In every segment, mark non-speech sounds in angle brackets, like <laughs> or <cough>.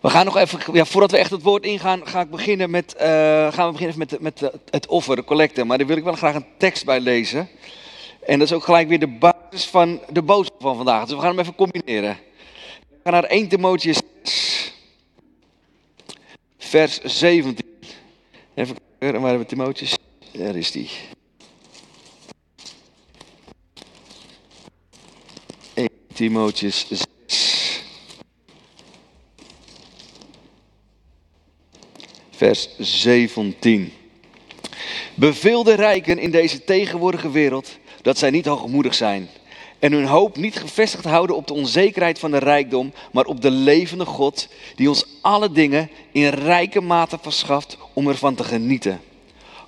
We gaan nog even, ja, voordat we echt het woord ingaan, ga ik beginnen met, eh, gaan we beginnen met, met het offer, de collecte. Maar daar wil ik wel graag een tekst bij lezen. En dat is ook gelijk weer de basis van de boodschap van vandaag. Dus we gaan hem even combineren. We gaan naar 1 Timotheus 6, vers 17. Even kijken, waar hebben we Timotheus? Daar is die. 1 Timotheus 6. Vers 17. Beveel de rijken in deze tegenwoordige wereld dat zij niet hoogmoedig zijn en hun hoop niet gevestigd houden op de onzekerheid van de rijkdom, maar op de levende God die ons alle dingen in rijke mate verschaft om ervan te genieten.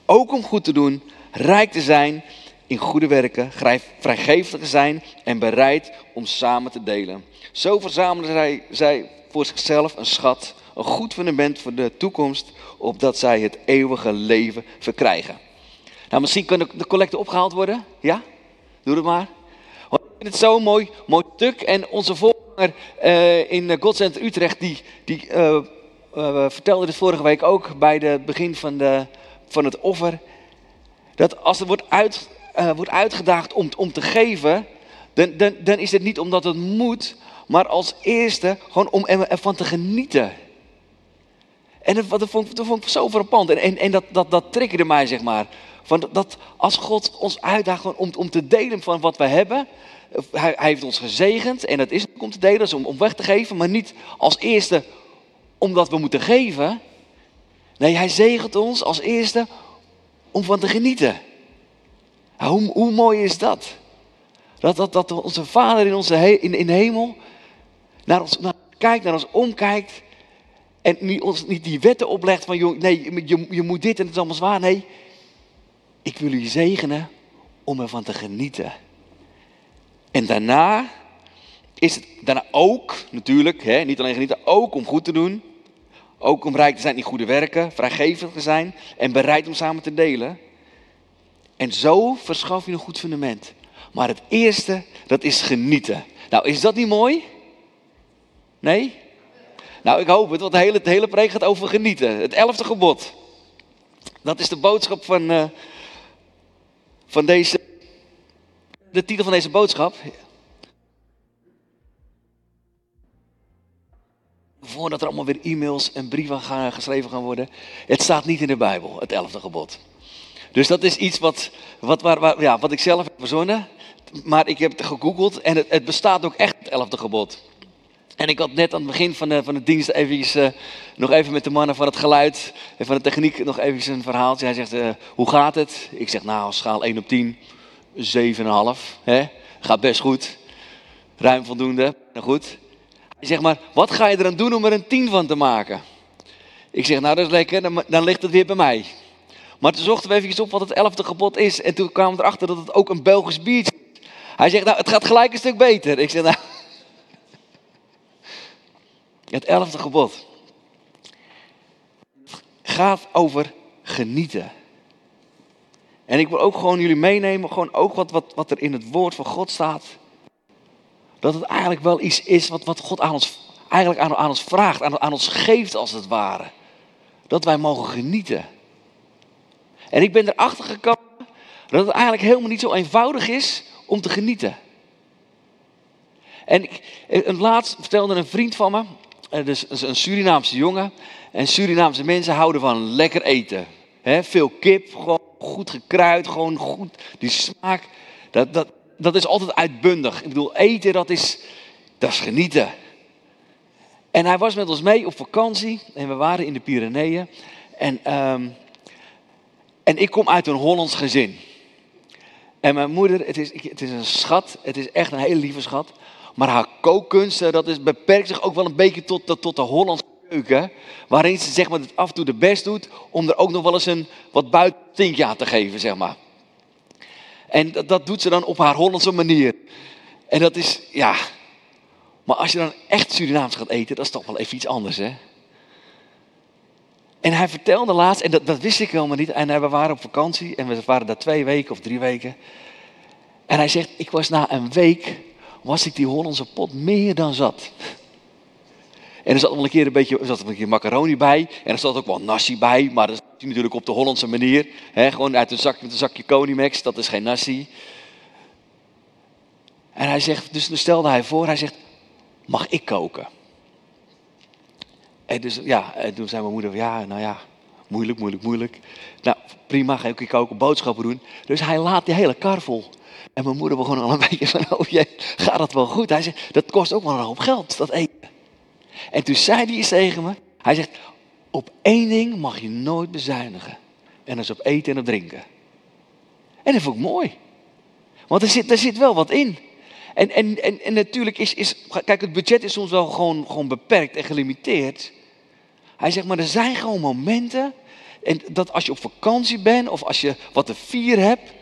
Ook om goed te doen, rijk te zijn in goede werken, vrijgevig te zijn en bereid om samen te delen. Zo verzamelen zij, zij voor zichzelf een schat een goed fundament voor de toekomst, opdat zij het eeuwige leven verkrijgen. Nou, misschien kan de collecte opgehaald worden. Ja? Doe het maar. Ik vind het zo'n mooi, mooi stuk. En onze voorganger uh, in Godscenter Utrecht, die, die uh, vertelde dit vorige week ook bij het begin van, de, van het offer. Dat als er wordt, uit, wordt uitgedaagd om, om te geven, dan, dan, dan is het niet omdat het moet, maar als eerste gewoon om ervan te genieten. En dat, vond, ik zo verpand. En, en, en dat, dat, dat triggerde mij, zeg maar. Van dat als God ons uitdaagt om, om te delen van wat we hebben. Hij, hij heeft ons gezegend en dat is om te delen, dus om, om weg te geven. Maar niet als eerste omdat we moeten geven. Nee, hij zegent ons als eerste om van te genieten. Hoe, hoe mooi is dat? Dat, dat, dat onze Vader in, onze in, in de hemel naar ons naar, kijkt, naar ons omkijkt en niet, ons niet die wetten oplegt van, joh, nee, je, je moet dit en het is allemaal zwaar. Nee, ik wil u zegenen om ervan te genieten. En daarna is het daarna ook, natuurlijk, hè, niet alleen genieten, ook om goed te doen. Ook om rijk te zijn in goede werken, vrijgevig te zijn en bereid om samen te delen. En zo verschaf je een goed fundament. Maar het eerste, dat is genieten. Nou, is dat niet mooi? Nee? Nou, ik hoop het, want de hele, de hele preek gaat over genieten. Het elfde gebod. Dat is de boodschap van, uh, van deze. De titel van deze boodschap. Voordat er allemaal weer e-mails en brieven gaan, geschreven gaan worden. Het staat niet in de Bijbel, het elfde gebod. Dus dat is iets wat, wat, waar, ja, wat ik zelf heb verzonnen. Maar ik heb het gegoogeld en het, het bestaat ook echt, het elfde gebod. En ik had net aan het begin van de, van de dienst eventjes, uh, nog even met de mannen van het geluid en van de techniek nog even een verhaaltje. Hij zegt, uh, hoe gaat het? Ik zeg, nou, schaal 1 op 10, 7,5. Hè? Gaat best goed. Ruim voldoende, nou goed. Hij zegt, maar wat ga je eraan doen om er een 10 van te maken? Ik zeg, nou dat is lekker, dan, dan ligt het weer bij mij. Maar toen zochten we even op wat het elfde gebod is. En toen kwamen we erachter dat het ook een Belgisch biertje is. Hij zegt, nou het gaat gelijk een stuk beter. Ik zeg, nou... Het elfde gebod gaat over genieten. En ik wil ook gewoon jullie meenemen, gewoon ook wat, wat, wat er in het woord van God staat. Dat het eigenlijk wel iets is wat, wat God aan ons, eigenlijk aan, ons vraagt, aan, aan ons geeft als het ware. Dat wij mogen genieten. En ik ben erachter gekomen dat het eigenlijk helemaal niet zo eenvoudig is om te genieten. En ik, laatst vertelde een vriend van me, dus een Surinaamse jongen. En Surinaamse mensen houden van lekker eten. veel kip, gewoon goed gekruid, gewoon goed. Die smaak, dat, dat, dat is altijd uitbundig. Ik bedoel, eten, dat is, dat is genieten. En hij was met ons mee op vakantie. En we waren in de Pyreneeën. En, ehm, en ik kom uit een Hollands gezin. En mijn moeder, het is, het is een schat. Het is echt een hele lieve schat. Maar haar kookkunsten, dat is, beperkt zich ook wel een beetje tot, tot, de Hollandse keuken. Waarin ze zeg maar, het af en toe de best doet om er ook nog wel eens een wat buitentintje aan te geven, zeg maar. En dat, doet ze dan op haar Hollandse manier. En dat is, ja... Maar als je dan echt Surinaams gaat eten, dat is toch wel even iets anders, hè? En hij vertelde laatst, en dat, dat wist ik helemaal niet. En we waren op vakantie en we waren daar twee weken of drie weken. En hij zegt, ik was na een week was ik die Hollandse pot meer dan zat. En er zat wel een keer een beetje er zat een keer macaroni bij. En er zat ook wel nasi bij. Maar dat is natuurlijk op de Hollandse manier. Hè, gewoon uit een zak met een zakje Konimax. Dat is geen nasi. En hij zegt, dus stelde hij voor, hij zegt, mag ik koken? En dus ja, en toen zei mijn moeder, ja, nou ja, moeilijk, moeilijk, moeilijk. Nou, prima, ga ik koken, boodschappen doen. Dus hij laat die hele kar vol. En mijn moeder begon al een <laughs> beetje van, oh jee, gaat dat wel goed? Hij zegt, dat kost ook wel een hoop geld, dat eten. En toen zei hij eens tegen me, hij zegt, op één ding mag je nooit bezuinigen. En dat is op eten en op drinken. En dat vond ik mooi. Want er zit, er zit wel wat in. En, en, en, en natuurlijk is, is, kijk, het budget is soms wel gewoon, gewoon beperkt en gelimiteerd. Hij zegt, maar er zijn gewoon momenten, en dat als je op vakantie bent of als je wat te vieren hebt,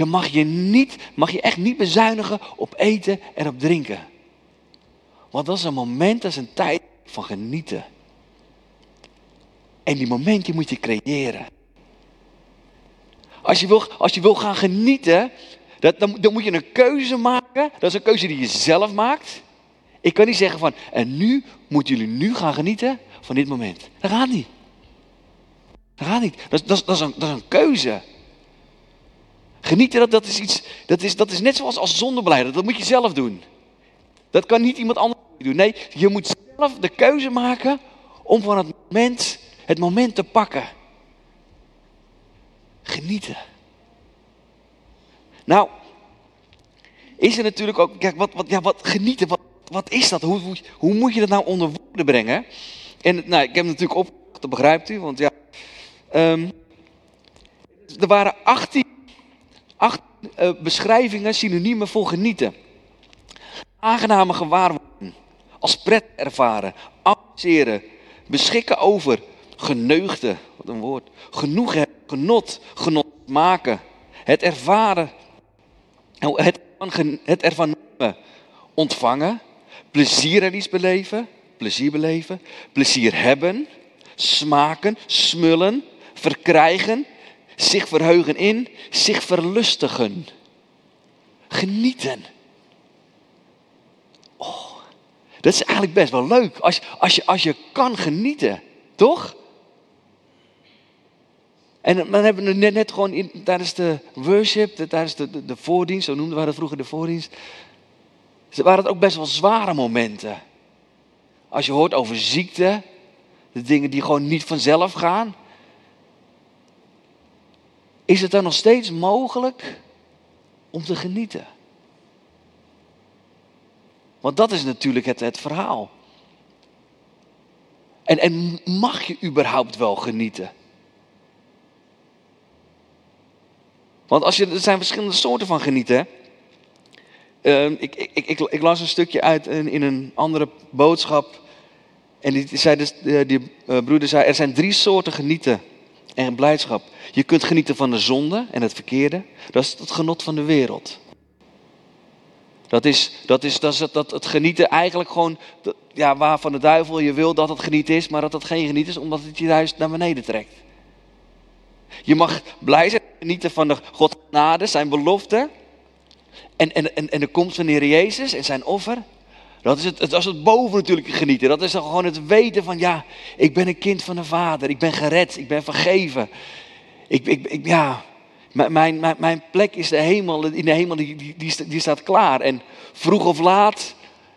dan mag je, niet, mag je echt niet bezuinigen op eten en op drinken. Want dat is een moment, dat is een tijd van genieten. En die momenten moet je creëren. Als je wil, als je wil gaan genieten, dat, dan, dan moet je een keuze maken. Dat is een keuze die je zelf maakt. Ik kan niet zeggen van, en nu moeten jullie nu gaan genieten van dit moment. Dat gaat niet. Dat gaat niet. Dat, dat, dat, is, een, dat is een keuze. Genieten, dat, is iets, dat, is, dat is net zoals als zondebeleid. Dat moet je zelf doen. Dat kan niet iemand anders doen. Nee, je moet zelf de keuze maken om van het moment, het moment te pakken. Genieten. Nou, is er natuurlijk ook, kijk, wat, wat, ja, wat genieten, wat, is dat? Hoe, hoe, moet je dat nou onder woorden brengen? En nou, ik heb natuurlijk op, dat begrijpt u, want ja. Um, er waren 18, 18 uh, beschrijvingen, synoniemen voor genieten. Aangename gewaarwording, als pret ervaren, appreceren, beschikken over, geneugde, wat een woord, genoeg hebben, genot, genot maken, het ervaren, het, het ervan nemen, ontvangen, plezier er iets beleven, plezier beleven, plezier hebben, smaken, smullen, verkrijgen, zich verheugen in, zich verlustigen, genieten. Oh, dat is eigenlijk best wel leuk als, als, je, als je kan genieten, toch? En dan hebben we net, net gewoon tijdens de worship, tijdens de, de, de voordienst, zo noemden we dat vroeger de voordienst, waren het ook best wel zware momenten. Als je hoort over ziekte, de dingen die gewoon niet vanzelf gaan, is het dan nog steeds mogelijk om te genieten? Want dat is natuurlijk het, het verhaal. En, en mag je überhaupt wel genieten? Want als je, er zijn verschillende soorten van genieten. Uh, ik, ik, ik, ik, las een stukje uit in, in een andere boodschap. En die, zei dus, eh, die uh, broeder zei, er zijn drie soorten genieten en blijdschap. Je kunt genieten van de zonde en het verkeerde. Dat is het genot van de wereld. Dat is, dat is, dat het, dat het genieten eigenlijk gewoon, ja, waarvan de duivel je wil dat het genieten is, maar dat het geen genieten is, omdat het je juist naar beneden trekt. Je mag blij zijn genieten van de God genade, zijn belofte. En, en, en, en de komst van de Heer Jezus en zijn offer. Dat is het, dat het boven natuurlijk genieten. Dat is dan gewoon het weten van ja, ik ben een kind van de Vader. Ik ben gered, ik ben vergeven. Ik, ik, ja, mijn, mijn, mijn plek is de hemel, in de hemel, die, die, die, staat klaar. En vroeg of laat,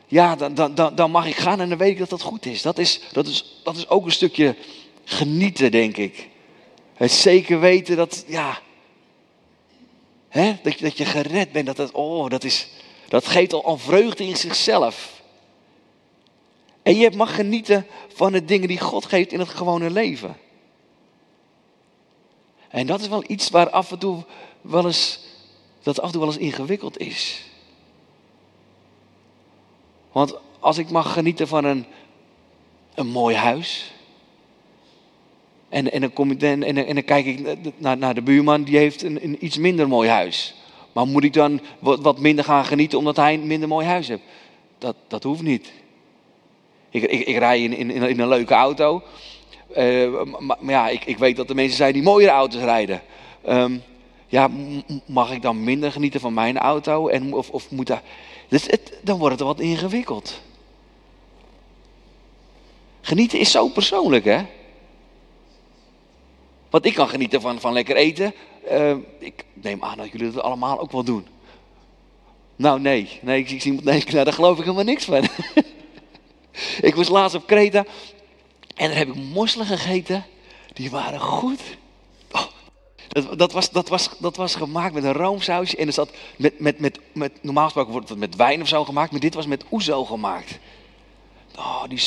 ja, dan, dan, dan mag ik gaan en dan weet ik dat dat goed is. Dat is, dat is, dat is ook een stukje genieten, denk ik. Het zeker weten dat, ja, hè, dat, je, dat je gered bent. Dat, dat, oh, dat, is, dat geeft al een vreugde in zichzelf. En je mag genieten van de dingen die God geeft in het gewone leven. En dat is wel iets waar af en toe wel eens, dat af en toe wel eens ingewikkeld is. Want als ik mag genieten van een, een mooi huis, en, en, dan, kom ik, en, en, en dan kijk ik naar, naar de buurman, die heeft een, een iets minder mooi huis. Maar moet ik dan wat, minder gaan genieten omdat hij een minder mooi huis heeft? Dat, dat hoeft niet. Ik, ik, ik rij in, in, in een leuke auto. Uh, maar, maar, ja, ik, ik weet dat er mensen zijn die mooiere auto's rijden. Um, ja, mag ik dan minder genieten van mijn auto? En, of, of moet dat... Dus het, dan wordt het wat ingewikkeld. Genieten is zo persoonlijk, hè? Want ik kan genieten van, van lekker eten. Uh, ik neem aan dat jullie dat allemaal ook wel doen. Nou, nee. Nee, ik zie nee, <laughs> daar geloof ik helemaal niks van. <laughs> <laughs> ik was laatst op Kreta. En daar heb ik mosselen gegeten. Die waren goed. Oh, dat, dat, was, dat, was, dat was gemaakt met een roomsausje. En er zat met, met, met, met, normaal gesproken wordt het met wijn of zo gemaakt. Maar dit was met oezo gemaakt. Oh, die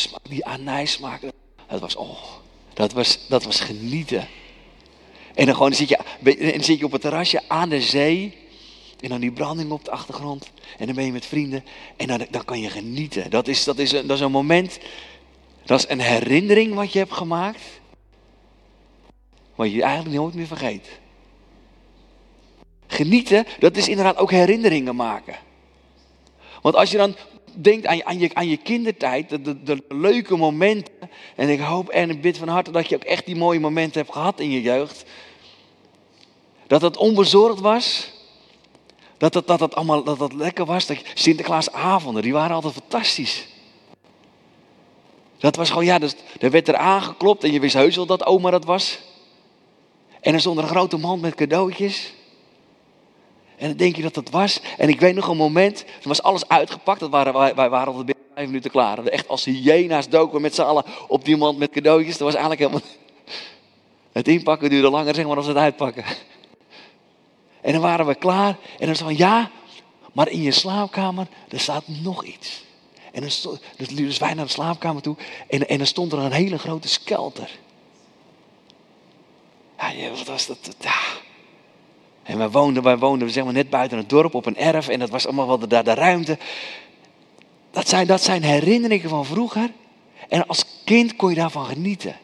smaak, die. Dat was, oh, dat was, dat was genieten. En dan gewoon zit je, dan zit je op het terrasje aan de zee. En dan die branding op de achtergrond. En dan ben je met vrienden. En dan, dan kan je genieten. Dat is, dat, is een, dat is een moment. Dat is een herinnering wat je hebt gemaakt. Wat je eigenlijk nooit meer vergeet. Genieten, dat is inderdaad ook herinneringen maken. Want als je dan denkt aan je, aan je, aan je kindertijd, de, de, de, leuke momenten. En ik hoop en ik bid van harte dat je ook echt die mooie momenten hebt gehad in je jeugd. Dat het onbezorgd was. Dat het, dat het allemaal dat het lekker was. Dat Sinterklaasavonden, die waren altijd fantastisch. Dat was gewoon, ja, dus, er werd er aangeklopt en je wist heus wel dat oma dat was. En er stond een grote mand met cadeautjes. En dan denk je dat dat was. En ik weet nog een moment, toen was alles uitgepakt. Dat waren, wij, waren al binnen vijf minuten klaar. Echt als hyena's doken met z'n allen op die mand met cadeautjes. Dat was eigenlijk helemaal... <laughs> Het inpakken duurde langer zeg maar dan het uitpakken. En dan waren we klaar. En dan van ja, maar in je slaapkamer, er staat nog iets. En dan stond, wij naar de slaapkamer toe. En, en dan stond er een hele grote skelter. Ja, wat was dat? En wij woonden, wij woonden zeg maar, net buiten het dorp op een erf. En dat was allemaal wel de, de ruimte. Dat zijn, dat zijn herinneringen van vroeger. En als kind kon je daarvan genieten.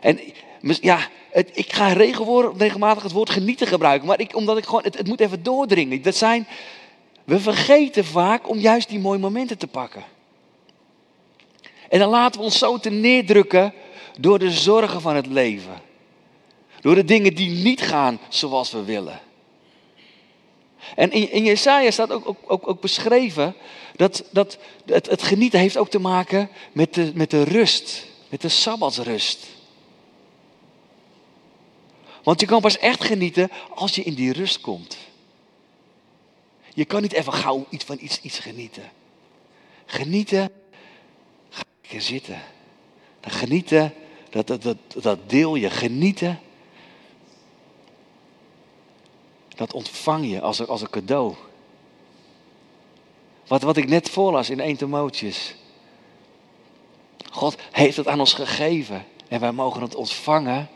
En ja, ik ga regelmatig het woord genieten gebruiken. Maar ik, omdat ik gewoon, het, het moet even doordringen. Dat zijn, we vergeten vaak om juist die mooie momenten te pakken. En dan laten we ons zo te neerdrukken door de zorgen van het leven. Door de dingen die niet gaan zoals we willen. En in, in Jesaja staat ook, ook, ook, ook beschreven dat, dat het, het, genieten heeft ook te maken met de, met de rust, met de sabbatsrust. Want je kan pas echt genieten als je in die rust komt. Je kan niet even gauw iets van iets, iets genieten. Genieten, ga je zitten. Genieten, dat, dat, dat, dat deel je. Genieten, dat ontvang je als, als een cadeau. Wat, wat ik net voorlas in 1 Timotheus. God heeft het aan ons gegeven. En wij mogen het ontvangen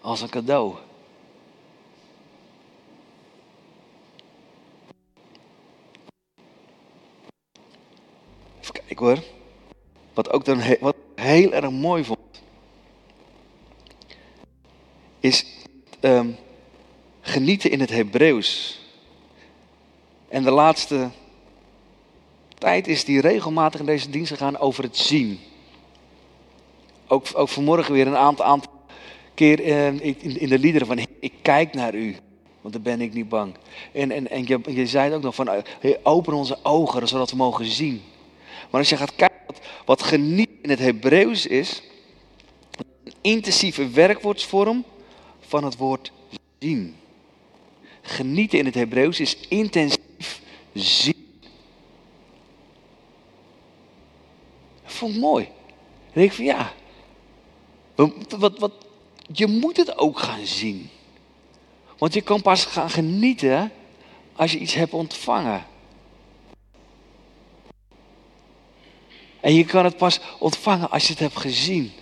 als een cadeau. Even kijken hoor. Wat ook dan wat heel erg mooi vond. Is um, genieten in het Hebreeuws. En de laatste tijd is die regelmatig in deze dienst gegaan over het zien. Ook, ook vanmorgen weer een aantal, aantal keer eh, in, in de liederen van ik kijk naar u, want dan ben ik niet bang. En, en, en je, je zei het ook nog van open onze ogen zodat we mogen zien. Maar als je gaat kijken wat, wat geniet in het Hebreeuws is, een intensieve werkwoordsvorm van het woord zien. Genieten in het Hebreeuws is intensief zien. Dat vond ik mooi. En denk ik van ja, wat, wat, je moet het ook gaan zien. Want je kan pas gaan genieten als je iets hebt ontvangen. En je kan het pas ontvangen als je het hebt gezien.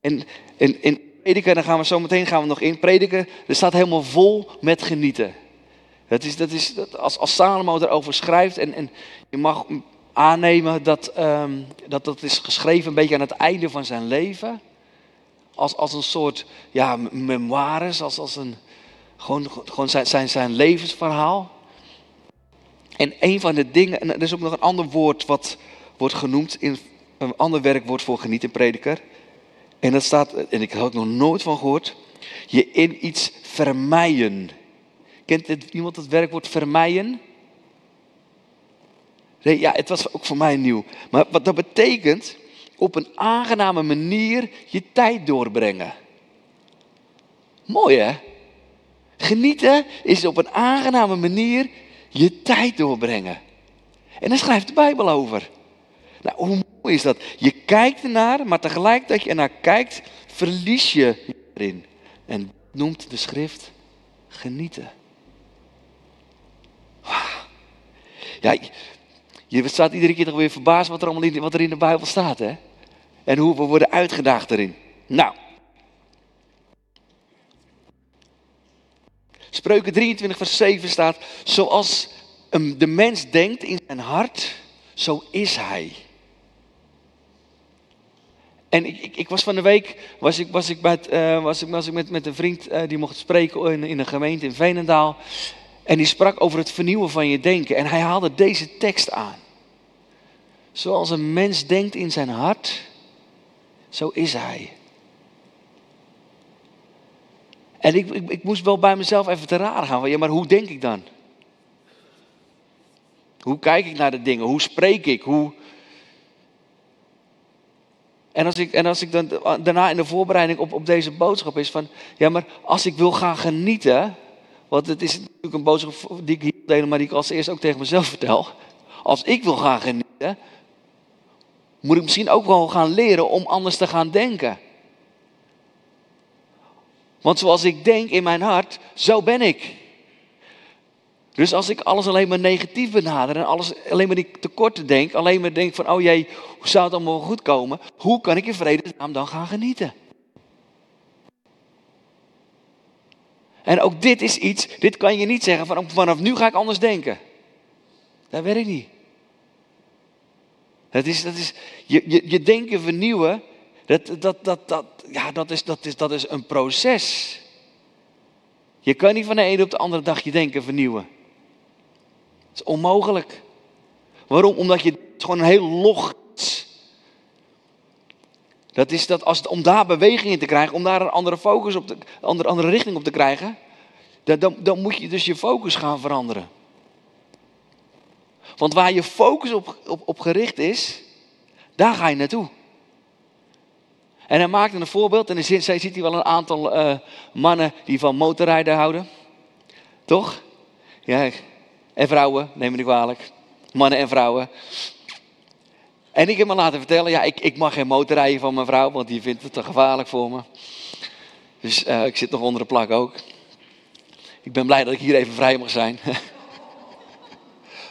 En in, prediken, daar gaan we zo meteen gaan we nog in. Prediken, er staat helemaal vol met genieten. Dat is, dat is, dat als, als Salomo erover schrijft en, en je mag aannemen dat, um, dat dat is geschreven een beetje aan het einde van zijn leven als, als een soort ja, memoires, als, als een, gewoon, gewoon zijn, zijn, zijn levensverhaal. En een van de dingen, en er is ook nog een ander woord wat wordt genoemd, in, een ander werkwoord voor genieten, prediker. En dat staat, en ik heb er nog nooit van gehoord, je in iets vermijden. Kent iemand het werkwoord vermijden? Ja, het was ook voor mij nieuw. Maar wat dat betekent, op een aangename manier je tijd doorbrengen. Mooi hè? Genieten is op een aangename manier je tijd doorbrengen. En daar schrijft de Bijbel over. Nou, hoe mooi is dat? Je kijkt ernaar, maar tegelijk dat je ernaar kijkt, verlies je erin. En noemt de schrift genieten. Ja, je staat iedere keer toch weer verbaasd wat er allemaal in, wat er in de Bijbel staat, hè? En hoe we worden uitgedaagd erin. Nou. Spreuken 23 vers 7 staat, zoals de mens denkt in zijn hart, zo is hij. En ik, ik, ik, was van de week was ik, was ik, met, uh, was ik, was ik met, met een vriend uh, die mocht spreken in, in een gemeente in Veenendaal. En die sprak over het vernieuwen van je denken. En hij haalde deze tekst aan. Zoals een mens denkt in zijn hart, zo is hij. En ik, ik, ik moest wel bij mezelf even te raden gaan. Van, ja, maar hoe denk ik dan? Hoe kijk ik naar de dingen? Hoe spreek ik? Hoe... En, als ik, en als ik dan daarna in de voorbereiding op, op deze boodschap is van, ja, maar als ik wil gaan genieten, want het is natuurlijk een boodschap die ik hier deel, maar die ik als eerst ook tegen mezelf vertel. Als ik wil gaan genieten, moet ik misschien ook wel gaan leren om anders te gaan denken. Want zoals ik denk in mijn hart, zo ben ik. Dus als ik alles alleen maar negatief benader en alles alleen maar die tekorten denk, alleen maar denk van, oh jee, hoe zou het allemaal goed komen? Hoe kan ik in vredesnaam dan gaan genieten? En ook dit is iets, dit kan je niet zeggen van vanaf nu ga ik anders denken. Dat werkt niet. Dat is, dat is, je, je, je denken vernieuwen, dat, dat, dat, dat, ja, dat, is, dat, is, dat is een proces. Je kan niet van de ene op de andere dag je denken vernieuwen. Dat is onmogelijk. Waarom? Omdat je gewoon een heel logisch. Dat is dat als om daar beweging in te krijgen, om daar een andere focus op, de, andere, andere richting op te krijgen, dan, dan moet je dus je focus gaan veranderen. Want waar je focus op, op, op gericht is, daar ga je naartoe. En hij maakte een voorbeeld, en dan ziet hij wel een aantal uh, mannen die van motorrijden houden. Toch? Ja, en vrouwen, neem me niet kwalijk. Mannen en vrouwen. En ik heb me laten vertellen, ja, ik, ik mag geen motorrijden van mijn vrouw, want die vindt het te gevaarlijk voor me. Dus uh, ik zit nog onder de plak ook. Ik ben blij dat ik hier even vrij mag zijn. <laughs>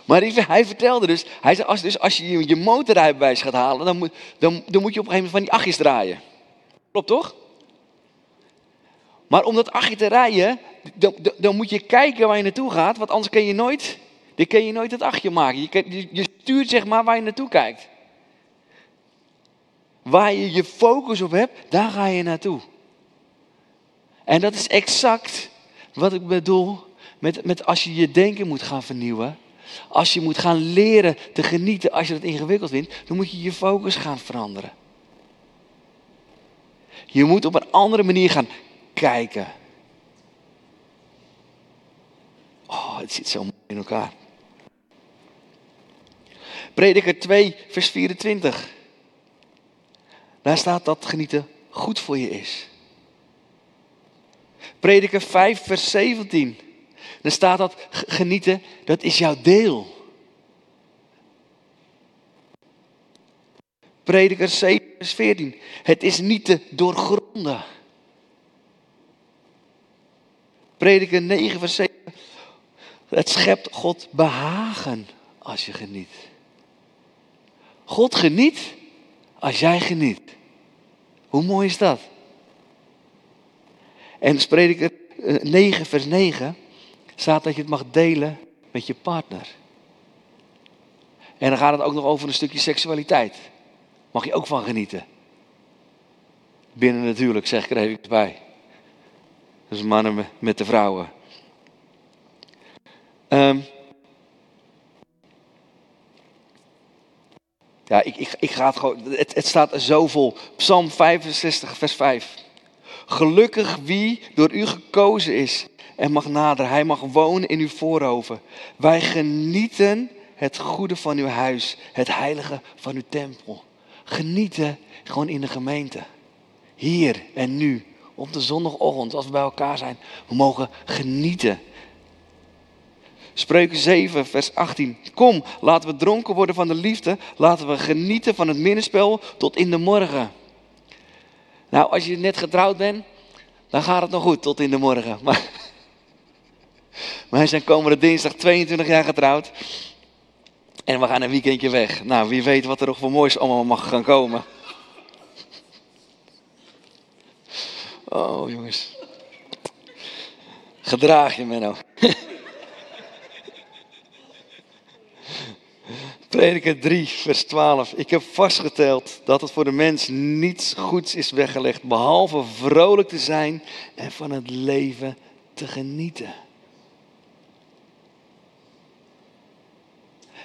maar hij vertelde dus, hij zei, als, dus als je je motorrijbewijs gaat halen, dan moet, dan, dan moet je op een gegeven moment van die achtjes draaien. Klopt toch? Maar om dat achtje te rijden, dan, dan, moet je kijken waar je naartoe gaat, want anders kun je nooit, dan kun je nooit het achtje maken. Je, je stuurt zeg maar waar je naartoe kijkt. Waar je je focus op hebt, daar ga je naartoe. En dat is exact wat ik bedoel met, met als je je denken moet gaan vernieuwen. Als je moet gaan leren te genieten als je het ingewikkeld vindt, dan moet je je focus gaan veranderen. Je moet op een andere manier gaan kijken. Oh, het zit zo mooi in elkaar. Prediker 2, vers 24. Daar staat dat genieten goed voor je is. Prediker 5, vers 17. Daar staat dat genieten, dat is jouw deel. Prediker 7, vers 14. Het is niet te doorgronden. Prediker 9, vers 7. Het schept God behagen als je geniet. God geniet als jij geniet. Hoe mooi is dat? En Prediker 9, vers 9 staat dat je het mag delen met je partner. En dan gaat het ook nog over een stukje seksualiteit. Mag je ook van genieten. Binnen natuurlijk, zeg ik er even bij. Dus mannen met de vrouwen. Um, ja, ik, ik, ik ga het gewoon. Het, het staat er zo vol. Psalm 65, vers 5. Gelukkig wie door u gekozen is en mag naderen. Hij mag wonen in uw voorhoven. Wij genieten het goede van uw huis, het heilige van uw tempel. Genieten gewoon in de gemeente. Hier en nu, op de zondagochtend, als we bij elkaar zijn. We mogen genieten. Spreuken 7, vers 18. Kom, laten we dronken worden van de liefde. Laten we genieten van het minnenspel tot in de morgen. Nou, als je net getrouwd bent, dan gaat het nog goed tot in de morgen. Maar, wij zijn komende dinsdag 22 jaar getrouwd. En we gaan een weekendje weg. Nou, wie weet wat er nog voor moois allemaal mag gaan komen. Oh, jongens. Gedraag je, Menno. <laughs> Prediker 3, vers 12. Ik heb vastgeteld dat het voor de mens niets goeds is weggelegd, behalve vrolijk te zijn en van het leven te genieten.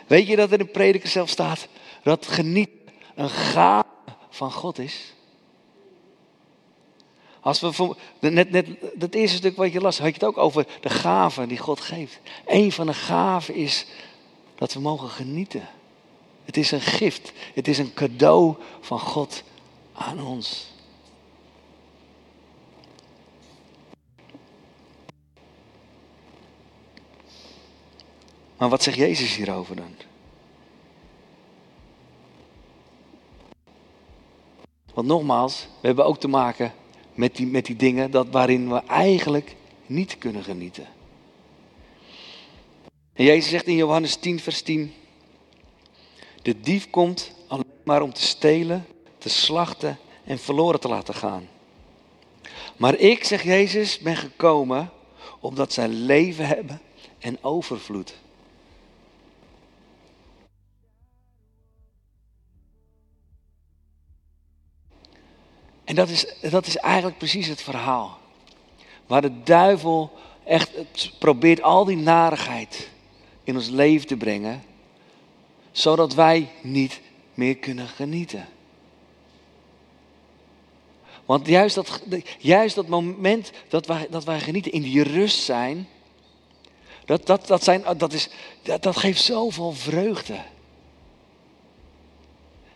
Weet je dat er in de prediker zelf staat dat genieten een gave van God is? Als we net, net dat eerste stuk wat je las, had je het ook over de gaven die God geeft. Een van de gaven is dat we mogen genieten. Het is een gift. Het is een cadeau van God aan ons. Maar wat zegt Jezus hierover dan? Want nogmaals, we hebben ook te maken met die, met die dingen dat waarin we eigenlijk niet kunnen genieten. En Jezus zegt in Johannes 10, vers 10. De dief komt alleen maar om te stelen, te slachten en verloren te laten gaan. Maar ik, zegt Jezus, ben gekomen omdat zij leven hebben en overvloed. En dat is, dat is eigenlijk precies het verhaal. Waar de duivel echt probeert al die narigheid in ons leven te brengen, zodat wij niet meer kunnen genieten. Want juist dat, juist dat moment dat wij, dat wij genieten, in die rust zijn, dat, dat, dat, zijn, dat, is, dat, dat geeft zoveel vreugde.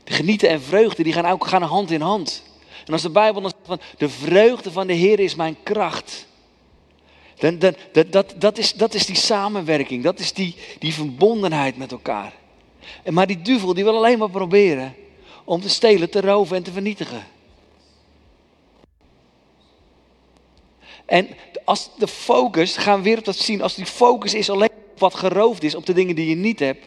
De genieten en vreugde die gaan ook gaan hand in hand. En als de Bijbel dan zegt van de vreugde van de Heer is mijn kracht. Dan, dat, dat, is, dat is die samenwerking, dat is die, die verbondenheid met elkaar. En maar die duivel die wil alleen maar proberen om te stelen, te roven en te vernietigen. En als de focus, gaan we weer op dat zien, als die focus is alleen op wat geroofd is, op de dingen die je niet hebt,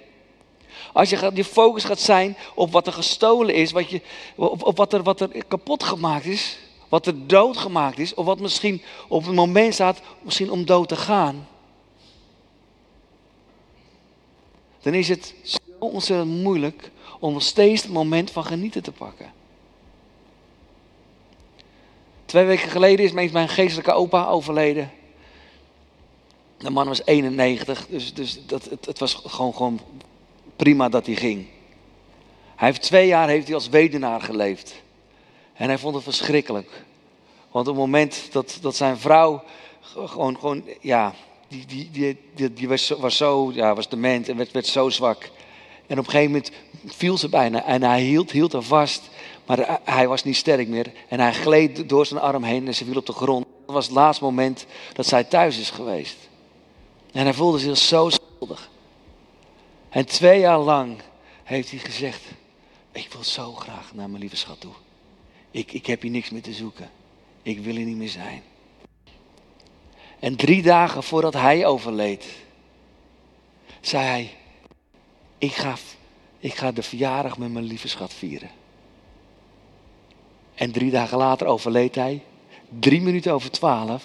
als je, je focus gaat zijn op wat er gestolen is, wat je, op, wat, er, wat er kapot gemaakt is, wat er doodgemaakt is, of wat misschien op het moment staat, misschien om dood te gaan. Dan is het zo ontzettend moeilijk om nog steeds het moment van genieten te pakken. Twee weken geleden is mijn geestelijke opa overleden. De man was 91, dus, dus dat, het, het was gewoon, gewoon prima dat hij ging. Hij heeft twee jaar heeft hij als wedenaar geleefd. En hij vond het verschrikkelijk. Want op het moment dat, dat zijn vrouw gewoon, gewoon ja, die, die, die, die, die was, was zo, ja, was dement en werd, werd zo zwak. En op een gegeven moment viel ze bijna en hij hield, hield haar vast. Maar hij was niet sterk meer. En hij gleed door zijn arm heen en ze viel op de grond. Dat was het laatste moment dat zij thuis is geweest. En hij voelde zich zo schuldig. En twee jaar lang heeft hij gezegd: Ik wil zo graag naar mijn lieve schat toe. Ik, ik heb hier niks meer te zoeken. Ik wil hier niet meer zijn. En drie dagen voordat hij overleed, zei hij: Ik ga, ik ga de verjaardag met mijn lieve schat vieren. En drie dagen later overleed hij, drie minuten over twaalf,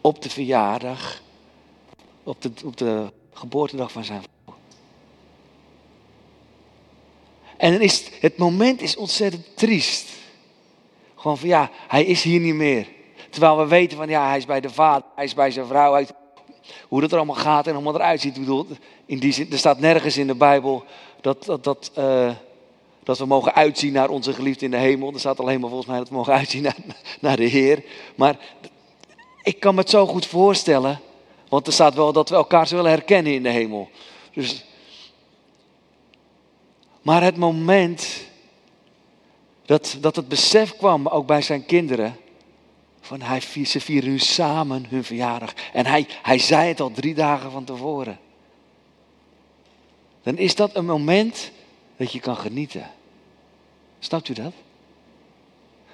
op de verjaardag, op de, op de geboortedag van zijn En dan is het moment is ontzettend triest. Gewoon van ja, hij is hier niet meer. Terwijl we weten van ja, hij is bij de vader, hij is bij zijn vrouw. Hoe dat er allemaal gaat en het eruit ziet. Bedoel, in die zin, er staat nergens in de Bijbel dat, dat, dat, uh, dat we mogen uitzien naar onze geliefde in de hemel. Er staat alleen maar volgens mij dat we mogen uitzien naar, naar de Heer. Maar ik kan me het zo goed voorstellen. Want er staat wel dat we elkaar zullen herkennen in de hemel. Dus Maar het moment dat, dat het besef kwam, ook bij zijn kinderen, van hij, ze vieren nu samen hun verjaardag. En hij, hij zei het al drie dagen van tevoren. Dan is dat een moment dat je kan genieten. Snapt u dat?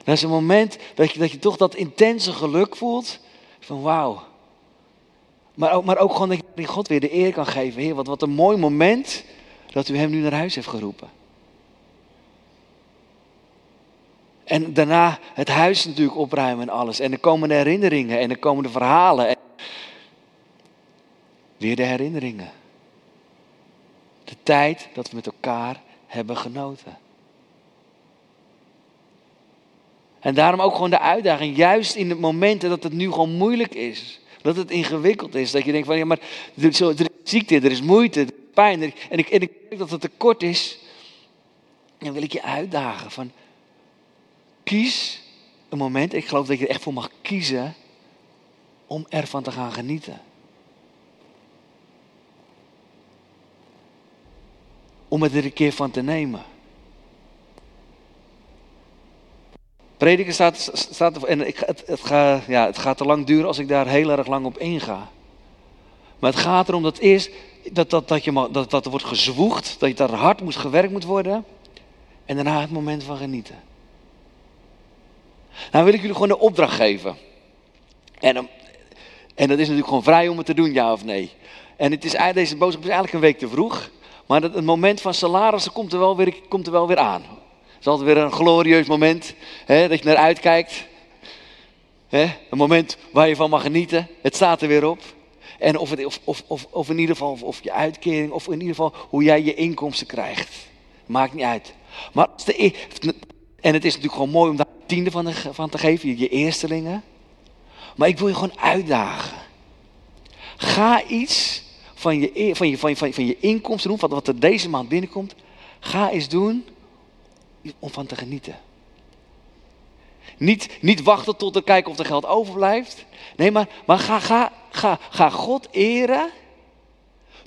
Dat is een moment dat je, dat je toch dat intense geluk voelt. Van wauw. Maar ook, maar ook gewoon dat je God weer de eer kan geven. Heer, wat, wat een mooi moment dat u hem nu naar huis heeft geroepen. En daarna het huis natuurlijk opruimen en alles. En er komen de herinneringen en er komen de verhalen. En weer de herinneringen. De tijd dat we met elkaar hebben genoten. En daarom ook gewoon de uitdaging, juist in de momenten dat het nu gewoon moeilijk is. Dat het ingewikkeld is. Dat je denkt van ja, maar er is ziekte, er is moeite, En ik, en ik denk dat het tekort is. Dan wil ik je uitdagen van kies een moment. Ik geloof dat je er echt voor mag kiezen om ervan te gaan genieten. Om het er een keer van te nemen. Prediker staat, staat en ik, het, ja, het gaat te lang duren als ik daar heel erg lang op inga. Maar het gaat erom dat eerst dat, dat, dat, je, dat, dat er wordt gezwoegd, dat je daar hard moet gewerkt moet worden. En daarna het moment van genieten. Nou wil ik jullie gewoon de opdracht geven. En, en dat is natuurlijk gewoon vrij om het te doen, ja of nee. En het is, deze boodschap is eigenlijk een week te vroeg. Maar het, moment van salarissen komt er wel weer, komt er wel weer aan. Het is altijd weer een glorieus moment hè, dat je naar uitkijkt. Hè, een moment waar je van mag genieten. Het staat er weer op. En of, het, of, of, of, in ieder geval of je uitkering, of in ieder geval hoe jij je inkomsten krijgt. Maakt niet uit. Maar e- en het is natuurlijk gewoon mooi om daar tiende van, de, van te geven, je eerstelingen. Maar ik wil je gewoon uitdagen. Ga iets van je, e- van je, van je, van je, van je inkomsten doen, wat, wat er deze maand binnenkomt. Ga eens doen om van te genieten. Niet, niet wachten tot er kijken of er geld overblijft. Nee, maar, maar ga, ga, ga, ga God eren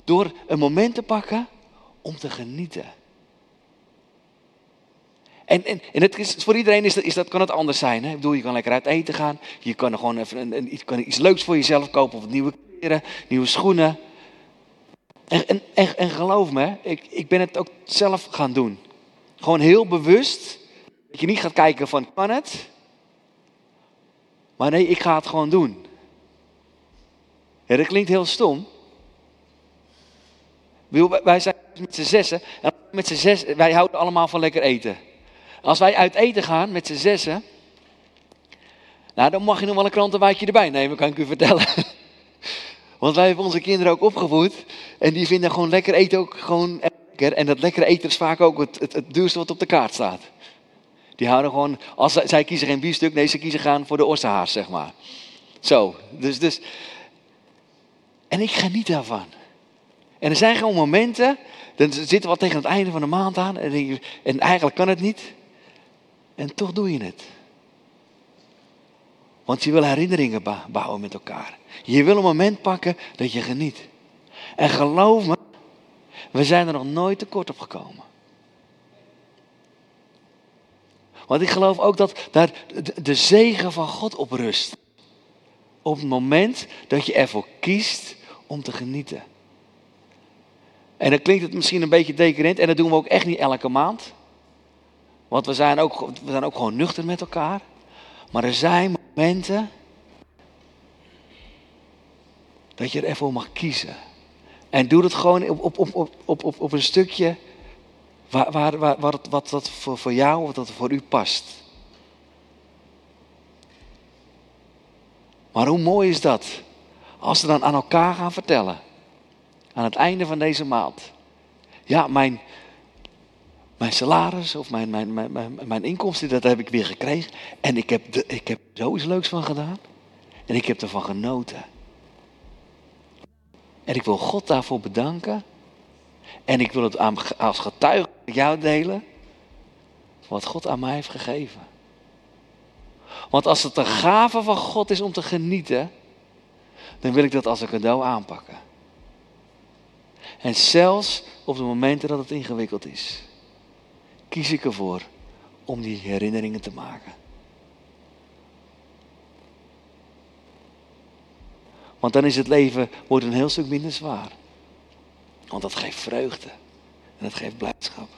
door een moment te pakken om te genieten. En, en, en het is, voor iedereen is dat, kan het anders zijn. Hè? Ik bedoel, je kan lekker uit eten gaan. Je kan er gewoon even een, een, kan iets leuks voor jezelf kopen. Of nieuwe kleren, nieuwe schoenen. En, en, en, en geloof me, ik, ik ben het ook zelf gaan doen. Gewoon heel bewust. Dat je niet gaat kijken van, kan het? Maar nee, ik ga het gewoon doen. Dat klinkt heel stom. Wij zijn met z'n zessen. En met zes, wij houden allemaal van lekker eten. Als wij uit eten gaan met z'n zessen. Nou, dan mag je nog wel een krantenwaadje erbij nemen, kan ik u vertellen. <laughs> Want wij hebben onze kinderen ook opgevoed. En die vinden gewoon lekker eten ook gewoon lekker. En dat lekkere eten is vaak ook het, het duurste wat op de kaart staat. Die houden gewoon, als zij, kiezen geen biefstuk, nee, ze kiezen gaan voor de ossenhaas, zeg maar. Zo, dus, dus. En ik geniet daarvan. En er zijn gewoon momenten, dan zitten we wat tegen het einde van de maand aan. En, en eigenlijk kan het niet. En toch doe je het. Want je wil herinneringen bouwen met elkaar. Je wil een moment pakken dat je geniet. En geloof me, we zijn er nog nooit tekort op gekomen. Want ik geloof ook dat daar de zegen van God op rust. Op het moment dat je ervoor kiest om te genieten. En dan klinkt het misschien een beetje decadent en dat doen we ook echt niet elke maand. Want we zijn ook, we zijn ook gewoon nuchter met elkaar. Maar er zijn momenten dat je ervoor mag kiezen. En doe het gewoon op, op, op, op, op, op een stukje waar, waar, waar, wat, wat dat voor, voor jou, wat dat voor u past. Maar hoe mooi is dat? Als we dan aan elkaar gaan vertellen. Aan het einde van deze maand. Ja, mijn, mijn salaris of mijn, mijn, mijn, mijn, inkomsten, dat heb ik weer gekregen. En ik heb, de, ik heb zoiets leuks van gedaan. En ik heb ervan genoten. En ik wil God daarvoor bedanken. En ik wil het als getuige jou delen. Wat God aan mij heeft gegeven. Want als het een gave van God is om te genieten. Dan wil ik dat als een cadeau aanpakken. En zelfs op de momenten dat het ingewikkeld is. kies ik ervoor om die herinneringen te maken. Want dan is het leven wordt een heel stuk minder zwaar. Want dat geeft vreugde en dat geeft blijdschap.